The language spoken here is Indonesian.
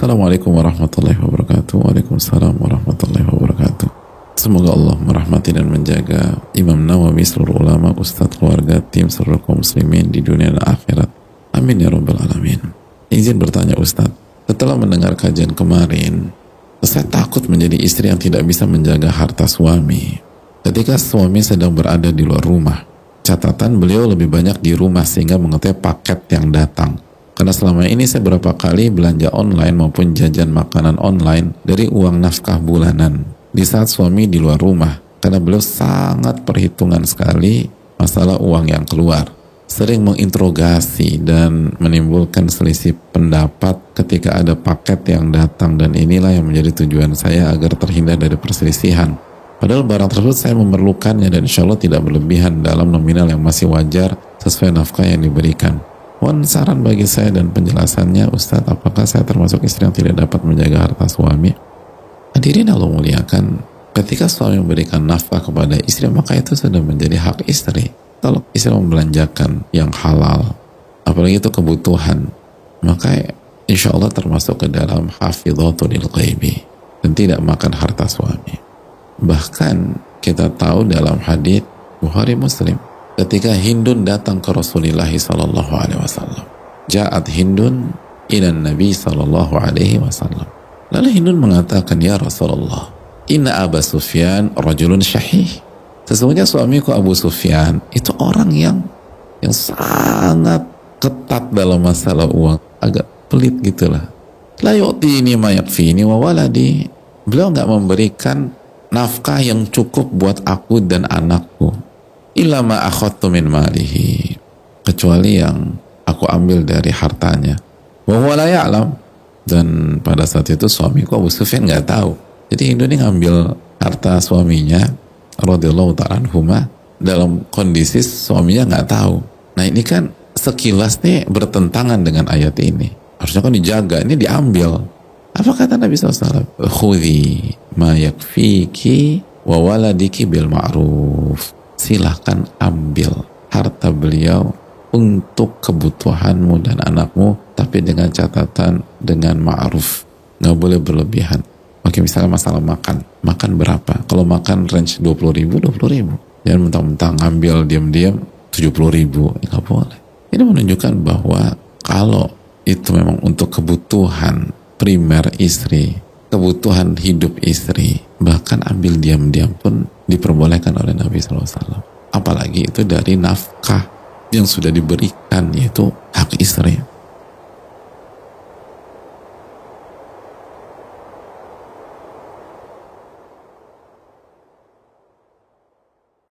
Assalamualaikum warahmatullahi wabarakatuh. Waalaikumsalam warahmatullahi wabarakatuh. Semoga Allah merahmati dan menjaga Imam Nawawi, seluruh ulama, ustadz, keluarga, tim, seluruh kaum muslimin di dunia dan akhirat. Amin ya rabbal alamin. Izin bertanya ustadz, setelah mendengar kajian kemarin, saya takut menjadi istri yang tidak bisa menjaga harta suami. Ketika suami sedang berada di luar rumah, catatan beliau lebih banyak di rumah sehingga mengetahui paket yang datang. Karena selama ini saya berapa kali belanja online maupun jajan makanan online dari uang nafkah bulanan di saat suami di luar rumah. Karena beliau sangat perhitungan sekali masalah uang yang keluar. Sering menginterogasi dan menimbulkan selisih pendapat ketika ada paket yang datang. Dan inilah yang menjadi tujuan saya agar terhindar dari perselisihan. Padahal barang tersebut saya memerlukannya dan insya Allah tidak berlebihan dalam nominal yang masih wajar sesuai nafkah yang diberikan Mohon saran bagi saya dan penjelasannya Ustadz apakah saya termasuk istri yang tidak dapat menjaga harta suami Hadirin Allah muliakan, ketika suami memberikan nafkah kepada istri, maka itu sudah menjadi hak istri. Kalau istri membelanjakan yang halal, apalagi itu kebutuhan, maka insya Allah termasuk ke dalam hafidhatul ghaibi dan tidak makan harta suami. Bahkan kita tahu dalam hadis Bukhari Muslim, ketika Hindun datang ke Rasulullah Sallallahu Alaihi Wasallam, jaat Hindun ilan Nabi Sallallahu Alaihi Wasallam Lalu Hindun mengatakan, Ya Rasulullah, Inna Abu Sufyan rajulun syahih. Sesungguhnya suamiku Abu Sufyan itu orang yang yang sangat ketat dalam masalah uang. Agak pelit gitulah. La yu'tini ma yakfini wa waladi. Beliau nggak memberikan nafkah yang cukup buat aku dan anakku. Illa ma akhadtu min malihi. Kecuali yang aku ambil dari hartanya. Wa la dan pada saat itu suamiku Abu Sufyan nggak tahu. Jadi Hindu ini ngambil harta suaminya radhiyallahu ta'ala dalam kondisi suaminya nggak tahu. Nah ini kan sekilas nih bertentangan dengan ayat ini. Harusnya kan dijaga ini diambil. Apa kata Nabi SAW khudhi ma yakfiki wa waladiki bil ma'ruf silahkan ambil harta beliau untuk kebutuhanmu dan anakmu tapi dengan catatan dengan ma'ruf. Nggak boleh berlebihan. Oke misalnya masalah makan. Makan berapa? Kalau makan range 20 ribu 20 ribu. Jangan mentang-mentang ngambil diam-diam 70 ribu. Nggak boleh. Ini menunjukkan bahwa kalau itu memang untuk kebutuhan primer istri kebutuhan hidup istri bahkan ambil diam-diam pun diperbolehkan oleh Nabi SAW apalagi itu dari nafkah yang sudah diberikan yaitu hak istri